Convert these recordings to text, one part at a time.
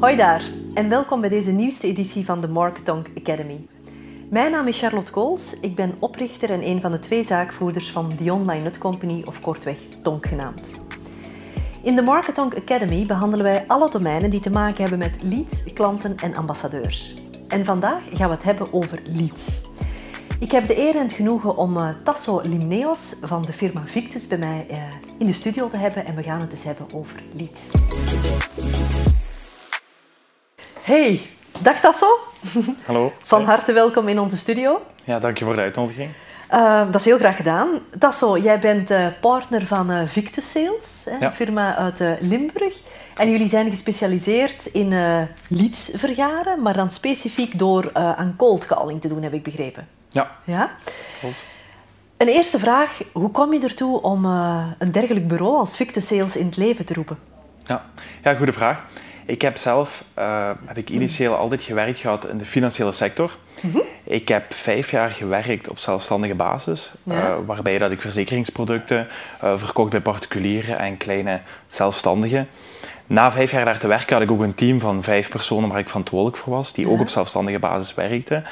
Hoi daar en welkom bij deze nieuwste editie van de Mark Tonk Academy. Mijn naam is Charlotte Kools, ik ben oprichter en een van de twee zaakvoerders van The Online Nut Company, of kortweg Tonk genaamd. In de Marketonk Academy behandelen wij alle domeinen die te maken hebben met leads, klanten en ambassadeurs. En vandaag gaan we het hebben over leads. Ik heb de eer en het genoegen om uh, Tasso Limneos van de firma Victus bij mij uh, in de studio te hebben en we gaan het dus hebben over leads. Hey, dag Tasso. Hallo. Van harte welkom in onze studio. Ja, dank je voor de uitnodiging. Uh, dat is heel graag gedaan. Tasso, jij bent uh, partner van uh, Victus Sales, hè, een firma uit Limburg. En jullie zijn gespecialiseerd in leads vergaren, maar dan specifiek door aan cold calling te doen, heb ik begrepen. Ja. ja? Klopt. Een eerste vraag, hoe kom je ertoe om een dergelijk bureau als Victus Sales in het leven te roepen? Ja, ja goede vraag. Ik heb zelf uh, heb ik initieel altijd gewerkt gehad in de financiële sector. Mm Ik heb vijf jaar gewerkt op zelfstandige basis, ja. uh, waarbij dat ik verzekeringsproducten uh, verkocht bij particulieren en kleine zelfstandigen. Na vijf jaar daar te werken had ik ook een team van vijf personen waar ik verantwoordelijk voor was, die ja. ook op zelfstandige basis werkten.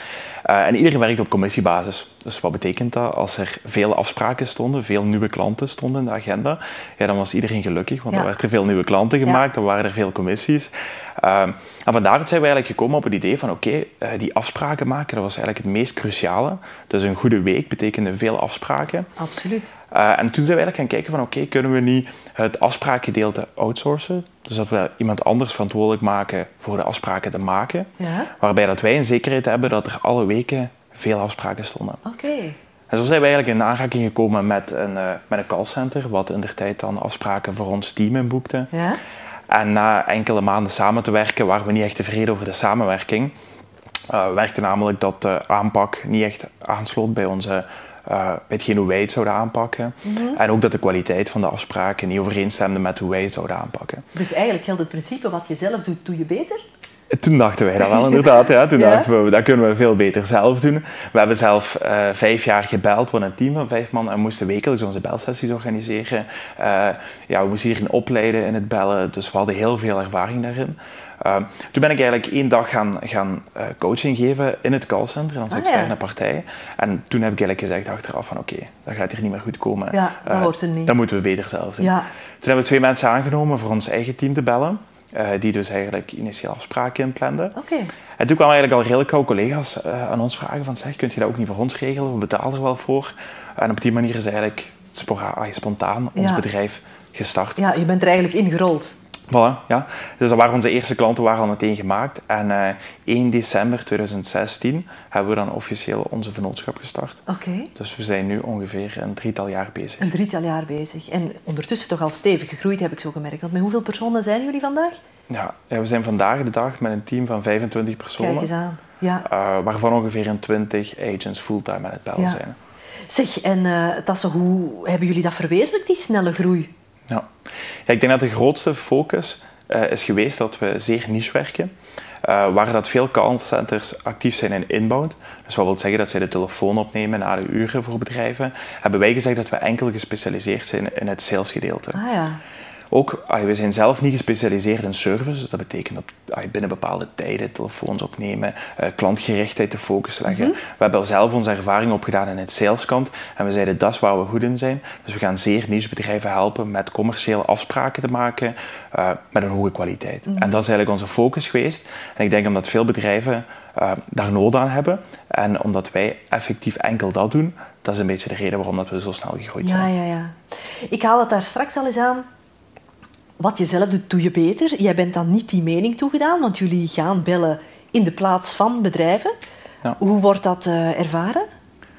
Uh, en iedereen werkte op commissiebasis. Dus wat betekent dat? Als er veel afspraken stonden, veel nieuwe klanten stonden in de agenda, ja, dan was iedereen gelukkig, want ja. dan werden er veel nieuwe klanten gemaakt, dan waren er veel commissies. Uh, en vandaar zijn we eigenlijk gekomen op het idee van oké, okay, uh, die afspraken maken, dat was eigenlijk het meest cruciale. Dus een goede week betekende veel afspraken. Absoluut. Uh, en toen zijn we eigenlijk gaan kijken van oké, okay, kunnen we niet het afspraakgedeelte outsourcen? Dus dat we iemand anders verantwoordelijk maken voor de afspraken te maken. Ja. Waarbij dat wij een zekerheid hebben dat er alle weken veel afspraken stonden. Oké. Okay. En zo zijn we eigenlijk in aanraking gekomen met een, uh, met een callcenter, wat in de tijd dan afspraken voor ons team inboekte. Ja. En na enkele maanden samen te werken, waren we niet echt tevreden over de samenwerking. Uh, werkte namelijk dat de aanpak niet echt aansloot bij, onze, uh, bij hoe wij het zouden aanpakken. Mm -hmm. En ook dat de kwaliteit van de afspraken niet overeenstemde met hoe wij het zouden aanpakken. Dus eigenlijk geldt het principe, wat je zelf doet, doe je beter? Toen dachten wij dat wel inderdaad. Ja. Toen ja? dachten we, dat kunnen we veel beter zelf doen. We hebben zelf uh, vijf jaar gebeld, we een team van vijf man en moesten wekelijks onze belsessies organiseren. Uh, ja, we moesten hierin opleiden in het bellen, dus we hadden heel veel ervaring daarin. Uh, toen ben ik eigenlijk één dag gaan, gaan uh, coaching geven in het callcenter, in onze Ah, externe ja. partij. En toen heb ik eigenlijk gezegd achteraf van oké, dat gaat hier niet meer goed komen. Ja, dat hoort er niet. Dat moeten we beter zelf doen. Ja. Toen hebben we twee mensen aangenomen voor ons eigen team te bellen. Uh, die dus eigenlijk initieel afspraken inplanden. Oké. En toen kwamen eigenlijk al redelijk gauw collega's uh, aan ons vragen van zeg, kunt je dat ook niet voor ons regelen? We betalen er wel voor. En op die manier is eigenlijk spora- ah, spontaan ons Ja. bedrijf gestart. Ja, je bent er eigenlijk ingerold. Voilà, ja. Dus dat waren onze eerste klanten waren al meteen gemaakt. En eh 1 december 2016 hebben we dan officieel onze vennootschap gestart. Oké. Dus we zijn nu ongeveer een drietal jaar bezig. Een drietal jaar bezig. En ondertussen toch al stevig gegroeid, heb ik zo gemerkt. Want met hoeveel personen zijn jullie vandaag? Ja, ja, we zijn vandaag de dag met een team van 25 personen. Kijk eens aan. Ja. Uh, waarvan ongeveer een 20 agents fulltime aan het bellen Ja. zijn. Zeg, en uh, Tasso, hoe hebben jullie dat verwezenlijkt, die snelle groei? Ja. ik denk dat de grootste focus uh, is geweest dat we zeer niche werken. Uh, waar dat veel callcenters actief zijn in inbound. Dus wat wil zeggen dat zij de telefoon opnemen na de uren voor bedrijven. Hebben wij gezegd dat we enkel gespecialiseerd zijn in het salesgedeelte. Ah ja. Ook, we zijn zelf niet gespecialiseerd in service. Dus dat betekent op, binnen bepaalde tijden telefoons opnemen, uh, klantgerichtheid de focus leggen. Mhm. We hebben zelf onze ervaring opgedaan in het saleskant. En we zeiden, dat is waar we goed in zijn. Dus we gaan zeer niche bedrijven helpen met commerciële afspraken te maken. Uh, met een hoge kwaliteit. Mhm. En dat is eigenlijk onze focus geweest. En ik denk omdat veel bedrijven uh, daar nood aan hebben. En omdat wij effectief enkel dat doen. Dat is een beetje de reden waarom dat we zo snel gegroeid Ja, zijn. ja, ja. Ik haal het daar straks al eens aan. Wat je zelf doet, doe je beter. Jij bent dan niet die mening toegedaan, want jullie gaan bellen in de plaats van bedrijven. Ja. Hoe wordt dat uh, ervaren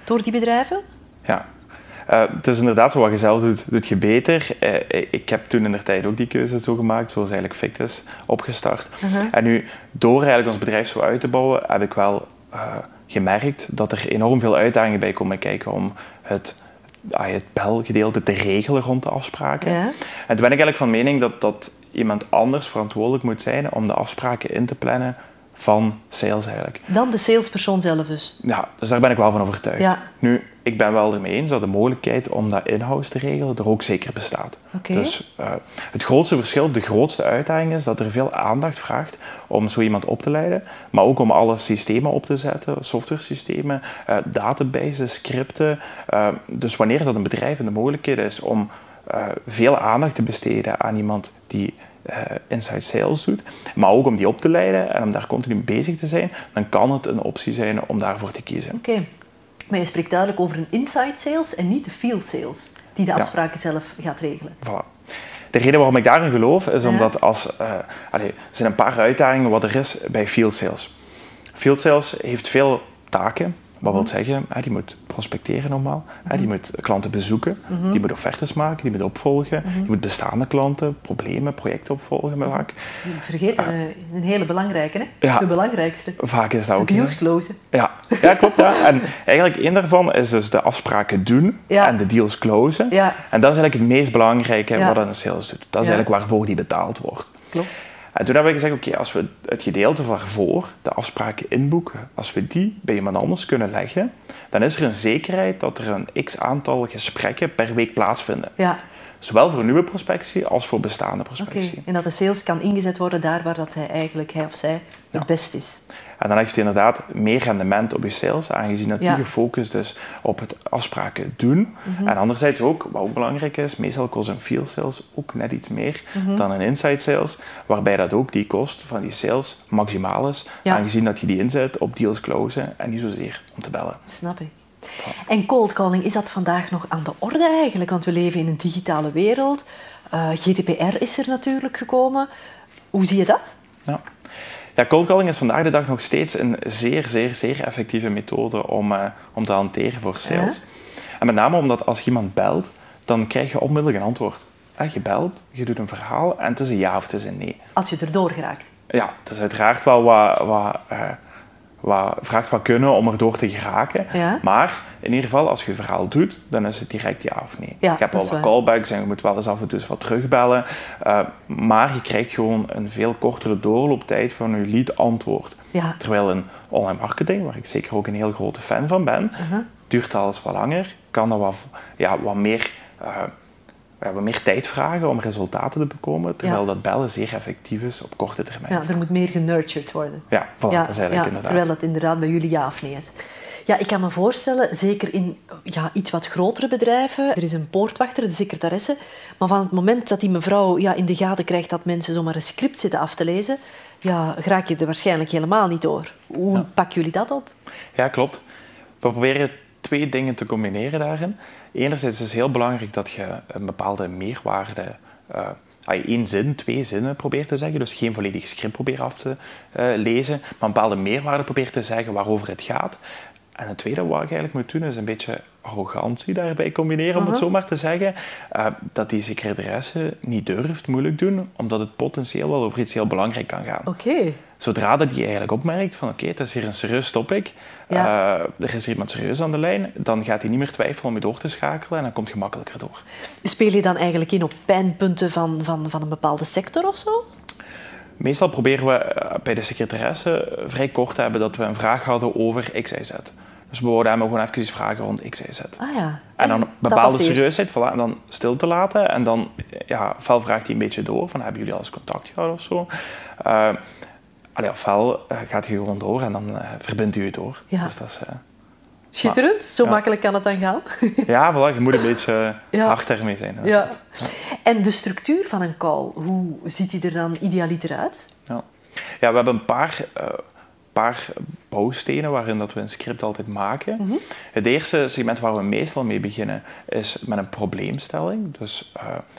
door die bedrijven? Ja, uh, het is inderdaad zo wat je zelf doet, doet je beter. Uh, ik heb toen in de tijd ook die keuze zo gemaakt, zoals eigenlijk Victus opgestart. Uh-huh. En nu, door eigenlijk ons bedrijf zo uit te bouwen, heb ik wel gemerkt dat er enorm veel uitdagingen bij komen kijken om het, het belgedeelte te regelen rond de afspraken. Ja. En toen ben ik eigenlijk van mening dat, dat iemand anders verantwoordelijk moet zijn om de afspraken in te plannen van sales eigenlijk. Dan de salespersoon zelf dus? Ja, dus daar ben ik wel van overtuigd. Ja. Nu, ik ben wel ermee eens dat de mogelijkheid om dat in-house te regelen er ook zeker bestaat. Dus uh, het grootste verschil, de grootste uitdaging is dat er veel aandacht vraagt om zo iemand op te leiden, maar ook om alle systemen op te zetten, software systemen, uh, databases, scripten. Uh, dus wanneer dat een bedrijf in de mogelijkheid is om veel aandacht te besteden aan iemand die inside sales doet, maar ook om die op te leiden en om daar continu bezig te zijn, dan kan het een optie zijn om daarvoor te kiezen. Oké. Maar je spreekt duidelijk over een inside sales en niet de field sales, die de afspraken zelf gaat regelen. Voilà. De reden waarom ik daarin geloof is omdat als, uh, allee, er zijn een paar uitdagingen wat er is bij field sales. Field sales heeft veel taken, wat wil mhm. zeggen, die moet prospecteren normaal, die mhm. moet klanten bezoeken, mhm. die moet offertes maken, die moet opvolgen, die moet bestaande klanten, problemen, projecten opvolgen vaak. Vergeet uh, een hele belangrijke, hè? Ja, de belangrijkste. Vaak is dat ook. De deals closen. Ja, ja klopt. Ja. En eigenlijk één daarvan is dus de afspraken doen en de deals closen. Ja. En dat is eigenlijk het meest belangrijke wat een sales doet. Dat is eigenlijk waarvoor die betaald wordt. Klopt. En toen hebben we gezegd, oké, als we het gedeelte waarvoor, de afspraken inboeken, als we die bij iemand anders kunnen leggen, dan is er een zekerheid dat er een x-aantal gesprekken per week plaatsvinden. Ja. Zowel voor nieuwe prospectie als voor bestaande prospectie. Oké, en dat de sales kan ingezet worden daar waar dat hij eigenlijk, hij of zij, het best is. En dan heeft je inderdaad meer rendement op je sales, aangezien dat die gefocust is op het afspraken doen. Mhm. En anderzijds ook, wat ook belangrijk is, meestal kost een field sales ook net iets meer mhm. dan een inside sales, waarbij dat ook die kost van die sales maximaal is, aangezien dat je die inzet op deals closen en niet zozeer om te bellen. Snap ik. En cold calling, is dat vandaag nog aan de orde eigenlijk? Want we leven in een digitale wereld. Uh, eh, GDPR is er natuurlijk gekomen. Hoe zie je dat? Ja. Ja, cold calling is vandaag de dag nog steeds een zeer, zeer, zeer effectieve methode om, uh, om te hanteren voor sales. En met name omdat als iemand belt, dan krijg je onmiddellijk een antwoord. je belt, je doet een verhaal en het is een ja of het is een nee. Als je erdoor geraakt. Ja, het is uiteraard wel wat, wat uh, wat, vraagt wat kunnen om erdoor te geraken. Maar in ieder geval, als je verhaal doet, dan is het direct ja of nee. Ja, ik heb al wat callbacks en je moet wel eens af en toe wat terugbellen. Uh, maar je krijgt gewoon een veel kortere doorlooptijd van je lead-antwoord. Ja. Terwijl in online marketing, waar ik zeker ook een heel grote fan van ben, uh-huh. duurt alles wat langer, kan dat wat, ja, wat meer... Uh, we hebben meer tijd vragen om resultaten te bekomen, terwijl dat bellen zeer effectief is op korte termijn. Ja, er moet meer genurtured worden. Ja, voilà, ja, dat is eigenlijk ja, inderdaad. Terwijl dat inderdaad bij jullie ja of nee is. Ja, ik kan me voorstellen, zeker in ja, iets wat grotere bedrijven, er is een poortwachter, de secretaresse, maar van het moment dat die mevrouw ja, in de gaten krijgt dat mensen zomaar een script zitten af te lezen, ja, raak je er waarschijnlijk helemaal niet door. Hoe pakken jullie dat op? Ja, klopt. We proberen twee dingen te combineren daarin. Enerzijds is het heel belangrijk dat je een bepaalde meerwaarde, uh, één zin, twee zinnen probeert te zeggen, dus geen volledig script probeert af te uh, lezen, maar een bepaalde meerwaarde probeert te zeggen waarover het gaat. En het tweede wat ik eigenlijk moet doen is een beetje arrogantie daarbij combineren, om het zo maar te zeggen. Uh, dat die secretaresse niet durft moeilijk doen, omdat het potentieel wel over iets heel belangrijk kan gaan. Oké. Zodra dat die eigenlijk opmerkt van oké, het is hier een serieus topic, ja. uh, er is hier iemand serieus aan de lijn, dan gaat hij niet meer twijfelen om je door te schakelen en dan komt je makkelijker door. Speel je dan eigenlijk in op pijnpunten van, van, van een bepaalde sector of zo? Meestal proberen we eh, bij de secretaresse vrij kort te hebben dat we een vraag hadden over X, Y, Z. Dus we wouden hem gewoon even vragen rond X, Y, Z. Ah, ja. En, dan bepaalde serieusheid, voilà, en dan stil te laten. En dan, ja, ofwel vraagt hij een beetje door, van hebben jullie al eens contact gehad of zo. Uh, allee, ofwel uh, gaat hij gewoon door en dan uh, verbindt u het door. Ja. Dus dat is, Schitterend, zo makkelijk kan het dan gaan. ja, voilà, je moet een beetje ja. hard ermee zijn. Ja. En de structuur van een call, hoe ziet die er dan idealiter uit? Ja, ja we hebben een paar paar bouwstenen waarin dat we een script altijd maken. Mhm. Het eerste segment waar we meestal mee beginnen is met een probleemstelling. Dus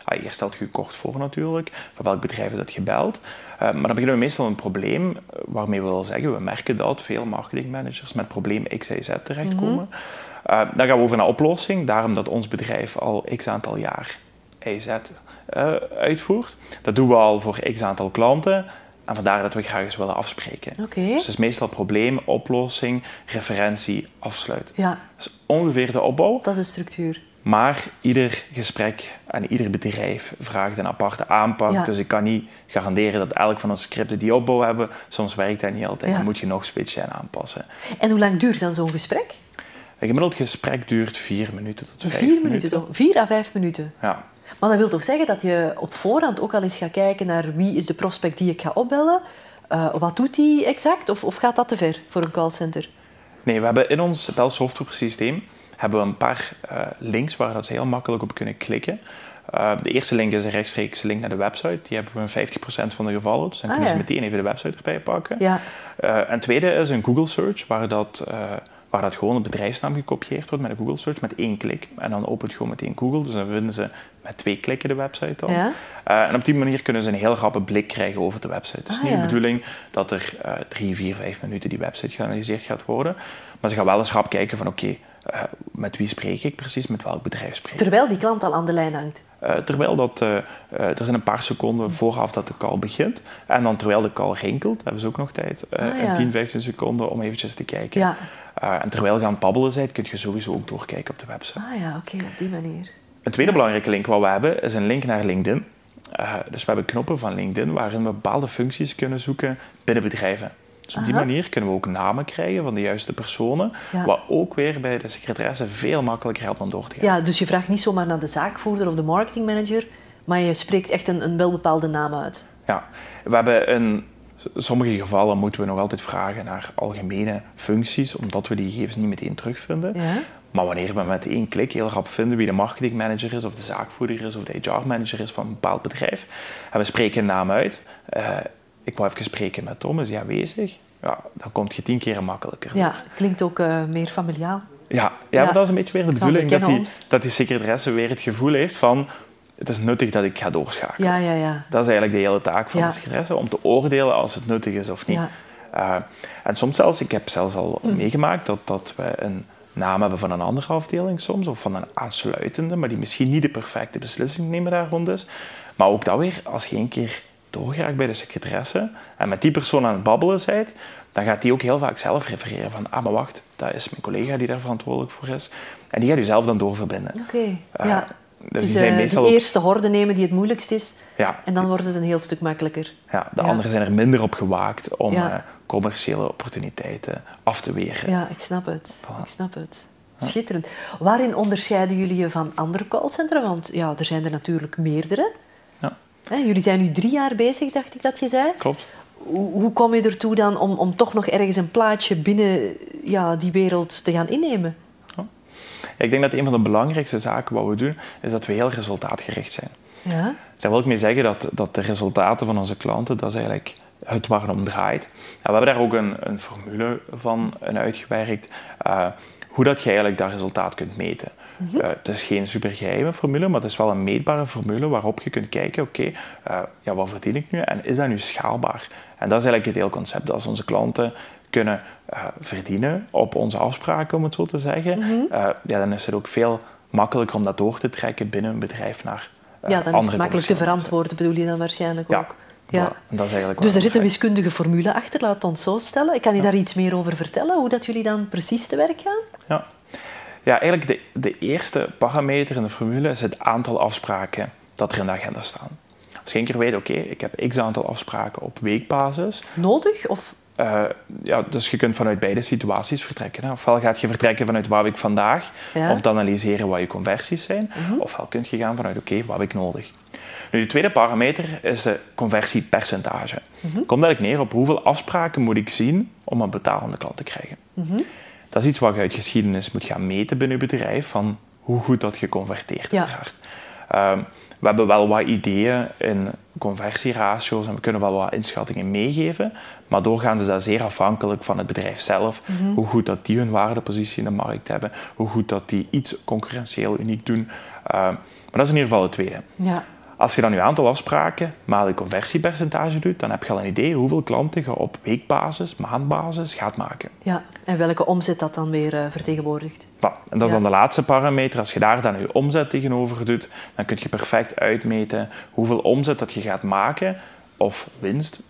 uh, eerst stelt je je kort voor natuurlijk, van welk bedrijf dat je belt. Uh, maar dan beginnen we meestal een probleem eh, waarmee we willen zeggen, we merken dat veel marketingmanagers met probleem X, Y, Z terechtkomen. Mm -hmm. dan gaan we over naar oplossing, daarom dat ons bedrijf al x aantal jaar Y, Z uitvoert. Dat doen we al voor x aantal klanten. En vandaar dat we graag eens willen afspreken. Okay. Dus het is meestal probleem, oplossing, referentie, afsluit. Ja. Dat is ongeveer de opbouw. Dat is de structuur. Maar ieder gesprek en ieder bedrijf vraagt een aparte aanpak. Dus ik kan niet garanderen dat elk van onze scripten die opbouw hebben. Soms werkt dat niet altijd. Dan moet je nog en aanpassen. En hoe lang duurt dan zo'n gesprek? Een gemiddeld gesprek duurt vier minuten tot vijf vier minuten. Toch? Vier à vijf minuten? Ja. Maar dat wil toch zeggen dat je op voorhand ook al eens gaat kijken naar wie is de prospect die ik ga opbellen? Uh, wat doet die exact? Of, of gaat dat te ver voor een callcenter? Nee, we hebben in ons Bell software systeem hebben we een paar uh, links waar dat ze heel makkelijk op kunnen klikken. Uh, de eerste link is een rechtstreeks link naar de website. Die hebben we in 50% van de gevallen. Dus dan ah, kunnen ze meteen even de website erbij pakken. Ja. Uh, en tweede is een Google search, waar dat, waar dat gewoon een bedrijfsnaam gekopieerd wordt met een Google search met één klik. En dan opent gewoon meteen Google. Dus dan vinden ze met twee klikken de website al. Ja. en op die manier kunnen ze een heel rappe blik krijgen over de website. Het is ah, niet de bedoeling dat er drie, vier, vijf minuten die website geanalyseerd gaat worden. Maar ze gaan wel eens rap kijken van oké, uh, met wie spreek ik precies, met welk bedrijf spreek ik. Terwijl die klant al aan de lijn hangt? Uh, terwijl dat, uh, er zijn een paar seconden vooraf dat de call begint. En dan terwijl de call rinkelt, hebben ze ook nog tijd, ah, ja. 10, 15 seconden om eventjes te kijken. Ja. En terwijl je aan het babbelen bent, kun je sowieso ook doorkijken op de website. Ah ja, oké, op die manier. Een tweede belangrijke link wat we hebben, is een link naar LinkedIn. dus we hebben knoppen van LinkedIn waarin we bepaalde functies kunnen zoeken binnen bedrijven. Dus op die manier kunnen we ook namen krijgen van de juiste personen, wat ook weer bij de secretaresse veel makkelijker helpt om door te gaan. Ja, dus je vraagt niet zomaar naar de zaakvoerder of de marketingmanager, maar je spreekt echt een, een welbepaalde naam uit. Ja, we hebben in sommige gevallen moeten we nog altijd vragen naar algemene functies, omdat we die gegevens niet meteen terugvinden. Ja. Maar wanneer we met één klik heel rap vinden wie de marketingmanager is, of de zaakvoerder is, of de HR-manager is van een bepaald bedrijf, en we spreken een naam uit, uh, ik wou even spreken met Tom, is hij aanwezig? Ja, dan komt je tien keer makkelijker. Ja, klinkt ook uh, meer familiaal. Ja, ja, maar dat is een beetje weer de bedoeling, dat die, dat die secretaresse weer het gevoel heeft van het is nuttig dat ik ga doorschakelen. Ja, ja, ja. Dat is eigenlijk de hele taak van de secretaresse, om te oordelen als het nuttig is of niet. Uh, en soms zelfs, ik heb zelfs al mm. meegemaakt dat, dat we een naam hebben van een andere afdeling soms, of van een aansluitende, maar die misschien niet de perfecte beslissing nemen daar rond is. Maar ook dat weer, als je één keer doorgeraakt bij de secretaresse en met die persoon aan het babbelen bent, dan gaat die ook heel vaak zelf refereren van, ah maar wacht, dat is mijn collega die daar verantwoordelijk voor is. En die gaat u zelf dan doorverbinden. Oké, uh, ja. Dus, dus die zijn uh, meestal de eerste horde nemen die het moeilijkst is. Ja. En dan wordt het een heel stuk makkelijker. Ja, de anderen zijn er minder op gewaakt om uh, commerciële opportuniteiten af te weren. Ja, ik snap het. Ik snap het. Schitterend. Waarin onderscheiden jullie je van andere callcentra? Want ja, er zijn er natuurlijk meerdere. Jullie zijn nu drie jaar bezig, dacht ik dat je zei. Klopt. Hoe, hoe kom je ertoe dan om, om toch nog ergens een plaatsje binnen ja, die wereld te gaan innemen? Ik denk dat een van de belangrijkste zaken wat we doen, is dat we heel resultaatgericht zijn. Ja? Daar wil ik mee zeggen dat, dat de resultaten van onze klanten, dat is eigenlijk het waarom draait. we hebben daar ook een, een formule van uitgewerkt, uh, hoe dat je eigenlijk dat resultaat kunt meten. Mhm. Eh, het is geen supergeheime formule, maar het is wel een meetbare formule waarop je kunt kijken, oké, eh, ja, wat verdien ik nu en is dat nu schaalbaar? En dat is eigenlijk het hele concept. Als onze klanten kunnen uh, verdienen op onze afspraken, om het zo te zeggen, mhm. ja, dan is het ook veel makkelijker om dat door te trekken binnen een bedrijf naar Ja, dan is het makkelijk te verantwoorden, bedoel je dan waarschijnlijk ook. Ja. Dat is eigenlijk dus er zit een wiskundige formule achter, laat ons zo stellen. Ik kan je daar iets meer over vertellen, hoe dat jullie dan precies te werk gaan? Ja, ja, eigenlijk de, de eerste parameter in de formule is het aantal afspraken dat er in de agenda staan. Als je een keer weet, oké, ik heb x aantal afspraken op weekbasis. Nodig? Of? Uh, ja, dus je kunt vanuit beide situaties vertrekken. Hè. Ofwel gaat je vertrekken vanuit wat heb ik vandaag, om te analyseren wat je conversies zijn. Mhm. Ofwel kun je gaan vanuit, oké, wat heb ik nodig. Nu, de tweede parameter is de conversiepercentage. Mm -hmm. Komt eigenlijk neer op hoeveel afspraken moet ik zien om een betalende klant te krijgen. Mm dat is iets wat je uit geschiedenis moet gaan meten binnen je bedrijf, van hoe goed dat je converteert. Ja. Um, we hebben wel wat ideeën in conversieratio's en we kunnen wel wat inschattingen meegeven, maar doorgaans is dat zeer afhankelijk van het bedrijf zelf, mhm. hoe goed dat die hun waardepositie in de markt hebben, hoe goed dat die iets concurrentieel uniek doen. Uh, maar dat is in ieder geval het tweede. Ja. Als je dan je aantal afspraken maal je conversiepercentage doet, dan heb je al een idee hoeveel klanten je op weekbasis, maandbasis gaat maken. Ja, en welke omzet dat dan weer uh, vertegenwoordigt. en dat is dan de laatste parameter. Als je daar dan je omzet tegenover doet, dan kun je perfect uitmeten hoeveel omzet dat je gaat maken of winst.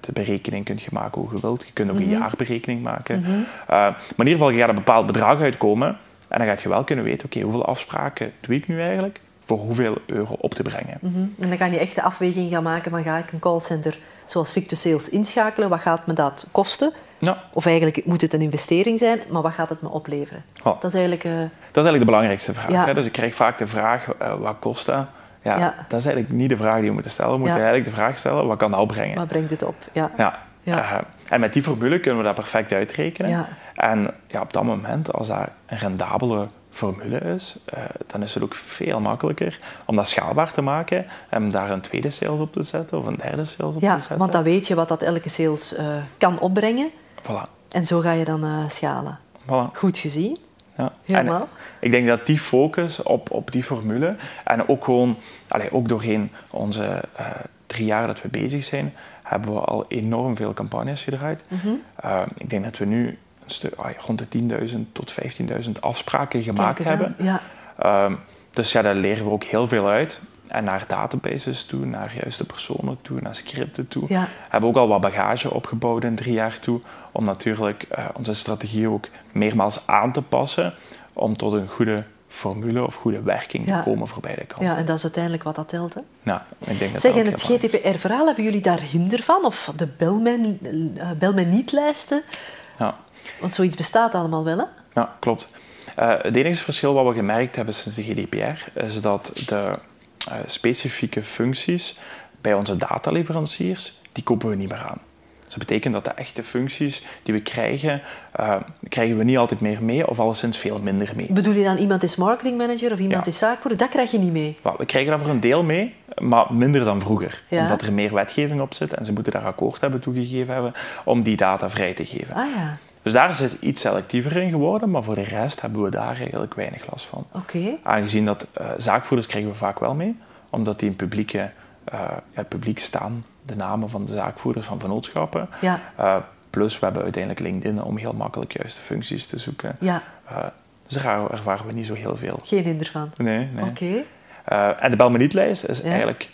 De berekening kun je maken hoe je wilt. Je kunt ook een mhm. jaarberekening maken. Mhm. Eh, maar in ieder geval, je gaat een bepaald bedrag uitkomen. En dan gaat je wel kunnen weten, oké, hoeveel afspraken doe ik nu eigenlijk? Voor hoeveel euro op te brengen. Mhm. En dan kan je echt de afweging gaan maken van ga ik een callcenter zoals Victus Sales inschakelen, wat gaat me dat kosten? Ja. Of eigenlijk moet het een investering zijn, maar wat gaat het me opleveren? Oh. Dat is eigenlijk... Uh... Dat is eigenlijk de belangrijkste vraag. Ja. Hè? Dus ik krijg vaak de vraag, uh, wat kost dat? Ja, Ja. dat is eigenlijk niet de vraag die we moeten stellen. We moeten eigenlijk de vraag stellen, wat kan dat opbrengen? Wat brengt het op? Ja. Ja. Eh, en met die formule kunnen we dat perfect uitrekenen. En ja, op dat moment, als dat een rendabele formule is, eh, dan is het ook veel makkelijker om dat schaalbaar te maken en daar een tweede sales op te zetten of een derde sales op Ja, te zetten. want dan weet je wat dat elke sales eh, kan opbrengen. Voilà. En zo ga je dan eh, schalen. voilà. Goed gezien. Ja. Helemaal. En ik denk dat die focus op, op die formule en ook gewoon, allee, ook doorheen onze drie jaar dat we bezig zijn, hebben we al enorm veel campagnes gedraaid. Mhm. Ik denk dat we nu een stuk, rond de 10.000 tot 15.000 afspraken gemaakt hebben. Ja. Ehm, dus ja, daar leren we ook heel veel uit. En naar databases toe, naar juiste personen toe, naar scripten toe. Ja. Hebben ook al wat bagage opgebouwd in drie jaar toe. Om natuurlijk eh, onze strategie ook meermaals aan te passen. Om tot een goede formule of goede werking Ja. te komen voor beide kanten. ja, en dat is uiteindelijk wat dat telt. Hè? Nou, ik denk dat Zeg, dat en ook het GDPR-verhaal, hebben jullie daar hinder van? Of de bel mij, eh, bel mij niet-lijsten? is. Ja. Want zoiets bestaat allemaal wel, hè? Ja, klopt. Eh, het enige verschil wat we gemerkt hebben sinds de GDPR is dat de eh, specifieke functies bij onze dataleveranciers, die kopen we niet meer aan. Dus dat betekent dat de echte functies die we krijgen, eh, krijgen we niet altijd meer mee of alleszins veel minder mee. Bedoel je dan iemand is marketingmanager of iemand Ja. is zaakvoerder? Dat krijg je niet mee. We krijgen daar voor een deel mee, maar minder dan vroeger. Ja. Omdat er meer wetgeving op zit en ze moeten daar akkoord hebben toegegeven hebben om die data vrij te geven. Ah ja, Dus daar is het iets selectiever in geworden, maar voor de rest hebben we daar eigenlijk weinig last van. oké. Aangezien dat eh, zaakvoerders krijgen we vaak wel mee, omdat die in publieke, eh, ja, publiek staan, de namen van de zaakvoerders van vennootschappen. Ja, Eh, plus we hebben uiteindelijk LinkedIn om heel makkelijk juiste functies te zoeken. ja, dus daar ervaren we niet zo heel veel. geen hinder van. Nee, nee. Oké. En de bel me niet lijst is Ja. eigenlijk,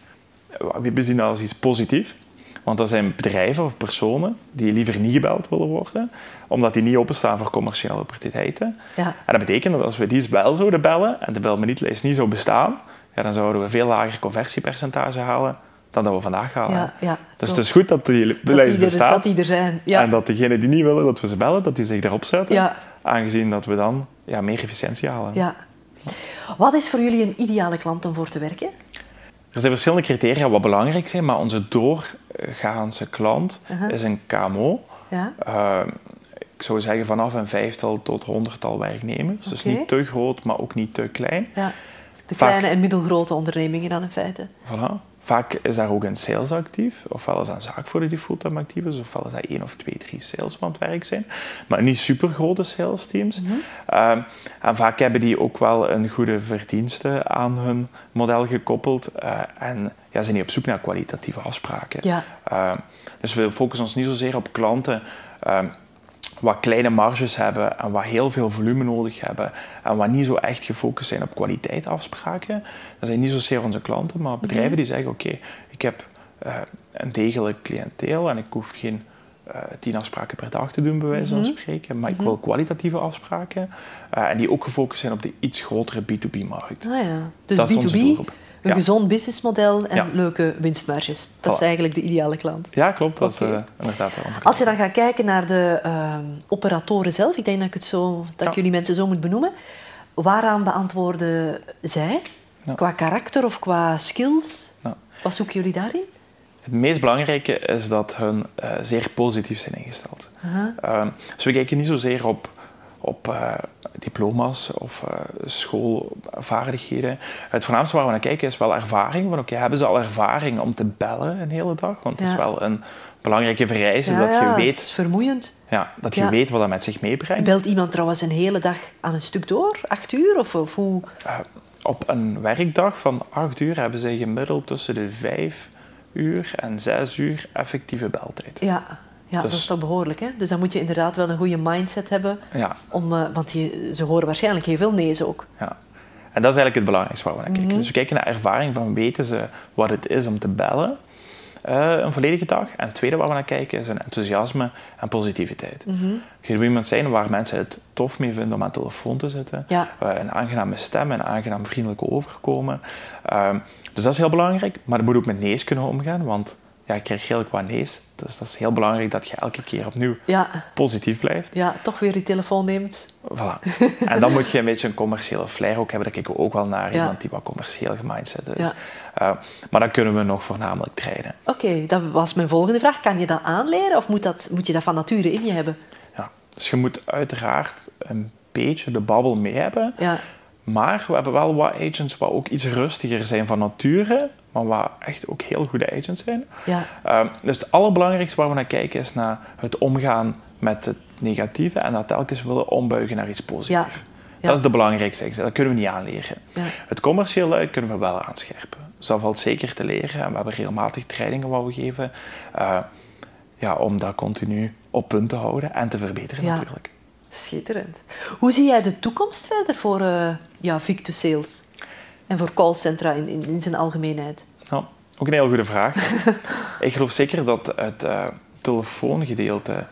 we bezien dat als iets positiefs. Want dat zijn bedrijven of personen die liever niet gebeld willen worden, omdat die niet openstaan voor commerciële opportuniteiten. Ja, En dat betekent dat als we die wel zouden bellen en de bel me niet zou bestaan, ja, dan zouden we veel lager conversiepercentage halen dan dat we vandaag halen. ja, ja. Dus klopt. het is goed dat die lijst er, bestaat dat die er zijn. Ja, en dat degenen die niet willen dat we ze bellen, dat die zich erop zetten. ja, Aangezien dat we dan ja, meer efficiëntie halen. ja. Wat is voor jullie een ideale klant om voor te werken? Er zijn verschillende criteria wat belangrijk zijn, maar onze doorgaanse klant is een KMO. Ja, Eh, ik zou zeggen vanaf een vijftal tot honderdtal werknemers. Dus niet te groot, maar ook niet te klein. ja. De Vaak- kleine en middelgrote ondernemingen dan in feite. Voilà. Vaak is daar ook een sales actief, ofwel is dat een zaakvoerder die fulltime actief is, ofwel is dat één of twee, drie sales aan het werk zijn. Maar niet super grote sales teams. Mhm. Ehm, en vaak hebben die ook wel een goede verdienste aan hun model gekoppeld eh, en ja, zijn die op zoek naar kwalitatieve afspraken. Ja, Ehm, dus we focussen ons niet zozeer op klanten ehm, wat kleine marges hebben en wat heel veel volume nodig hebben en wat niet zo echt gefocust zijn op kwaliteitsafspraken. Dat zijn niet zozeer onze klanten, maar bedrijven die zeggen oké, ik heb eh, een degelijk cliënteel en ik hoef geen eh, tien afspraken per dag te doen, bij wijze van Mhm. spreken, maar ik wil kwalitatieve afspraken eh, en die ook gefocust zijn op de iets grotere B2B-markt. ah ja. Dus Dat is onze B2B, doelgroep. Een Ja. gezond businessmodel en Ja. leuke winstmarges. Dat is eigenlijk de ideale klant. Ja, klopt. Dat is eh, inderdaad Als je dan gaat kijken naar de ehm, operatoren zelf, ik denk dat ik, het zo, dat ik jullie mensen zo moet benoemen, waaraan beantwoorden zij? Qua karakter of qua skills? Wat zoeken jullie daarin? Het meest belangrijke is dat hun eh, zeer positief zijn ingesteld. Ehm, dus we kijken niet zozeer op, op eh, diploma's of eh, schoolvaardigheden. Het voornaamste waar we naar kijken is wel ervaring. Van, oké, hebben ze al ervaring om te bellen een hele dag? Want het is Ja. wel een belangrijke vereiste Ja, dat ja, je het weet, is vermoeiend. ja, dat je Ja. weet wat dat met zich meebrengt. Belt iemand trouwens een hele dag aan een stuk door? Acht uur? Of, of hoe? Eh, op een werkdag van acht uur hebben ze gemiddeld tussen de vijf uur en zes uur effectieve beltijd. Ja, ja dat is toch behoorlijk. Hè? Dus dan moet je inderdaad wel een goede mindset hebben. Ja, Om, eh, want die, ze horen waarschijnlijk heel veel nee's ook. Ja. En dat is eigenlijk het belangrijkste waar we naar kijken. Mhm. Dus we kijken naar ervaring van weten ze wat het is om te bellen. eh, een volledige dag. En het tweede waar we naar kijken is een enthousiasme en positiviteit. Je wil iemand zijn waar mensen het tof mee vinden om aan de telefoon te zitten. Ja. Een aangename stem, een aangenaam vriendelijk overkomen. Ehm, dus dat is heel belangrijk. Maar je moet ook met nee's kunnen omgaan, want ja, ik krijg redelijk wat nee's. Dus dat is heel belangrijk dat je elke keer opnieuw Ja, positief blijft. ja, toch weer die telefoon neemt. Voilà. En dan moet je een beetje een commerciële flair ook hebben. Daar kijken we ook wel naar. Ja. Iemand die wat commercieel gemindset is. Ja. Eh, maar dan kunnen we nog voornamelijk trainen. Oké, dat was mijn volgende vraag. Kan je dat aanleren of moet, dat, moet je dat van nature in je hebben? Ja. Dus je moet uiteraard een beetje de babbel mee hebben. Ja, Maar we hebben wel wat agents wat ook iets rustiger zijn van nature. Maar wat echt ook heel goede agents zijn. ja, Ehm, dus het allerbelangrijkste waar we naar kijken is naar het omgaan met het negatieve. En dat telkens willen ombuigen naar iets positiefs. Ja. Dat is de belangrijkste. Dat kunnen we niet aanleren. ja. Het commerciële kunnen we wel aanscherpen. Dus dat valt zeker te leren. En we hebben regelmatig trainingen wat we geven. eh, ja, om dat continu op punt te houden en te verbeteren Ja. natuurlijk. Schitterend. Hoe zie jij de toekomst verder voor eh ja, Victus Sales? En voor callcentra in, in, in zijn algemeenheid? Nou, ook een heel goede vraag. ik geloof zeker dat het eh, telefoongedeelte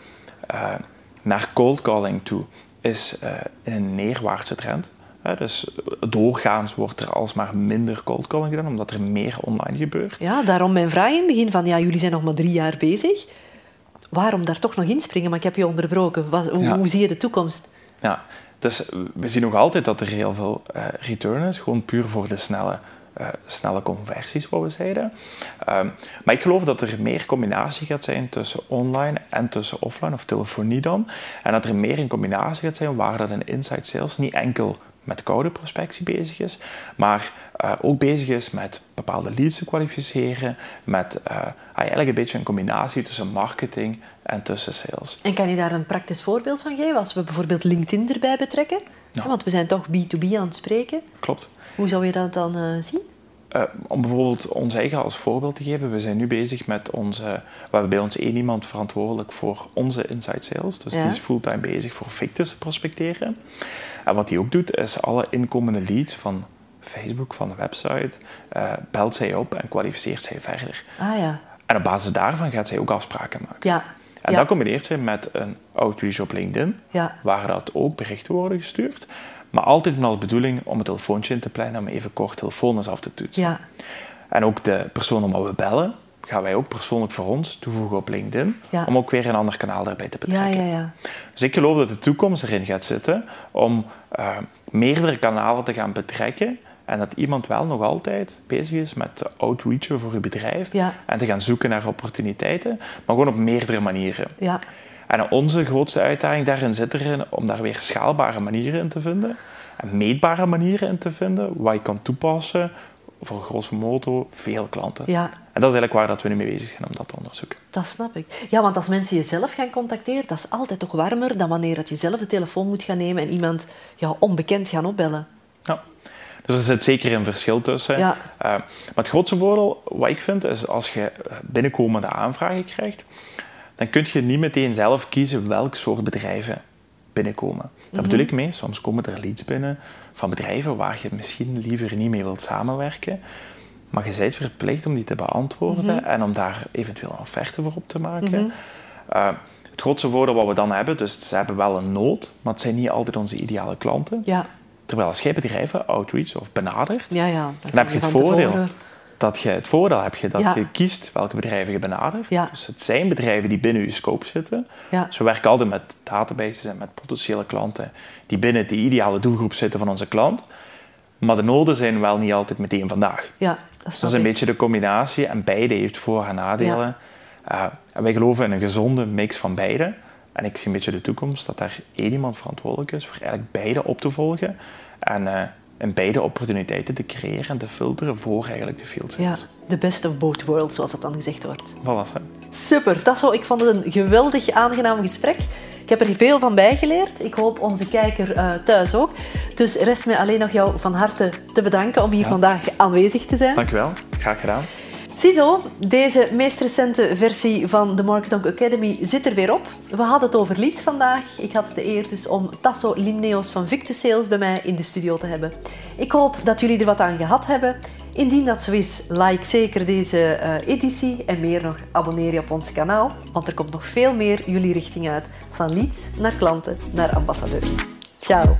eh, naar cold calling toe is in een neerwaartse trend. Dus doorgaans wordt er alsmaar minder cold calling gedaan, omdat er meer online gebeurt. Ja, daarom mijn vraag in het begin van, ja, jullie zijn nog maar drie jaar bezig. Waarom daar toch nog inspringen? Maar ik heb je onderbroken. Wat, hoe, Ja. hoe zie je de toekomst? Ja, dus we zien nog altijd dat er heel veel eh, return is, gewoon puur voor de snelle, eh, snelle conversies, wat we zeiden. Ehm, maar ik geloof dat er meer combinatie gaat zijn tussen online en tussen offline, of telefonie dan. En dat er meer een combinatie gaat zijn waar dat een inside sales niet enkel met koude prospectie bezig is, maar eh, ook bezig is met bepaalde leads te kwalificeren, met eh, eigenlijk een beetje een combinatie tussen marketing en tussen sales. En kan je daar een praktisch voorbeeld van geven? Als we bijvoorbeeld LinkedIn erbij betrekken? Ja. Want we zijn toch B2B aan het spreken. Klopt. Hoe zou je dat dan eh, zien? Eh, om bijvoorbeeld ons eigen als voorbeeld te geven, we zijn nu bezig met onze. We hebben bij ons één iemand verantwoordelijk voor onze inside sales. Dus Ja. die is fulltime bezig voor Victus te prospecteren. En wat hij ook doet, is alle inkomende leads van Facebook, van de website, eh, belt zij op en kwalificeert zij verder. Ah ja, En op basis daarvan gaat zij ook afspraken maken. ja, En ja, dat combineert zij met een outreach op LinkedIn, ja, waar dat ook berichten worden gestuurd. Maar altijd met de bedoeling om een telefoontje in te plannen, om even kort telefoons af te toetsen. ja, En ook de persoon om wat we bellen, gaan wij ook persoonlijk voor ons toevoegen op LinkedIn. Ja. Om ook weer een ander kanaal daarbij te betrekken. ja, ja. Dus ik geloof dat de toekomst erin gaat zitten om eh, meerdere kanalen te gaan betrekken. En dat iemand wel nog altijd bezig is met outreachen voor uw bedrijf. En te gaan zoeken naar opportuniteiten. Maar gewoon op meerdere manieren. En onze grootste uitdaging daarin zit erin om daar weer schaalbare manieren in te vinden. En meetbare manieren in te vinden, wat je kan toepassen voor grosso modo veel klanten. ja. En dat is eigenlijk waar dat we nu mee bezig zijn om dat te onderzoeken. Dat snap ik. Ja, want als mensen jezelf gaan contacteren, dat is altijd toch warmer dan wanneer dat je zelf de telefoon moet gaan nemen en iemand ja, onbekend gaan opbellen. Ja. Dus er zit zeker een verschil tussen. Ja. Eh, maar het grootste voordeel, wat ik vind, is als je eh, binnenkomende aanvragen krijgt, dan kun je niet meteen zelf kiezen welk soort bedrijven binnenkomen. Dat bedoel ik mee, soms komen er leads binnen van bedrijven waar je misschien liever niet mee wilt samenwerken, maar je bent verplicht om die te beantwoorden en om daar eventueel een offerte voor op te maken. Eh, het grootste voordeel wat we dan hebben, dus ze hebben wel een nood, maar het zijn niet altijd onze ideale klanten. Ja, Terwijl als jij bedrijven outreach of benadert, ja, ja. dan heb je het voordeel tevoren- dat je het voordeel heb je dat Ja. je kiest welke bedrijven je benadert. Ja. Dus het zijn bedrijven die binnen je scope zitten. Ja. We werken altijd met databases en met potentiële klanten die binnen de ideale doelgroep zitten van onze klant. Maar de noden zijn wel niet altijd meteen vandaag. Ja, dat Dus dat is een ik. beetje de combinatie en beide heeft voor- en nadelen. Uh, en wij geloven in een gezonde mix van beide. En ik zie een beetje de toekomst dat daar één iemand verantwoordelijk is voor eigenlijk beide op te volgen. En, eh, en beide opportuniteiten te creëren en te filteren voor eigenlijk de field Ja, the best of both worlds, zoals dat dan gezegd wordt. Voilà, hè. Super, dat zo. Ik vond het een geweldig aangenaam gesprek. Ik heb er veel van bijgeleerd. Ik hoop onze kijker eh, thuis ook. Dus rest mij alleen nog jou van harte te bedanken om hier vandaag aanwezig te zijn. Dankjewel, graag gedaan. Ziezo, deze meest recente versie van de Marketing Academy zit er weer op. We hadden het over leads vandaag. Ik had de eer dus om Tasso Limneos van Victus Sales bij mij in de studio te hebben. Ik hoop dat jullie er wat aan gehad hebben. Indien dat zo is, like zeker deze eh, editie en meer nog abonneer je op ons kanaal, want er komt nog veel meer jullie richting uit, van leads naar klanten naar ambassadeurs. Ciao!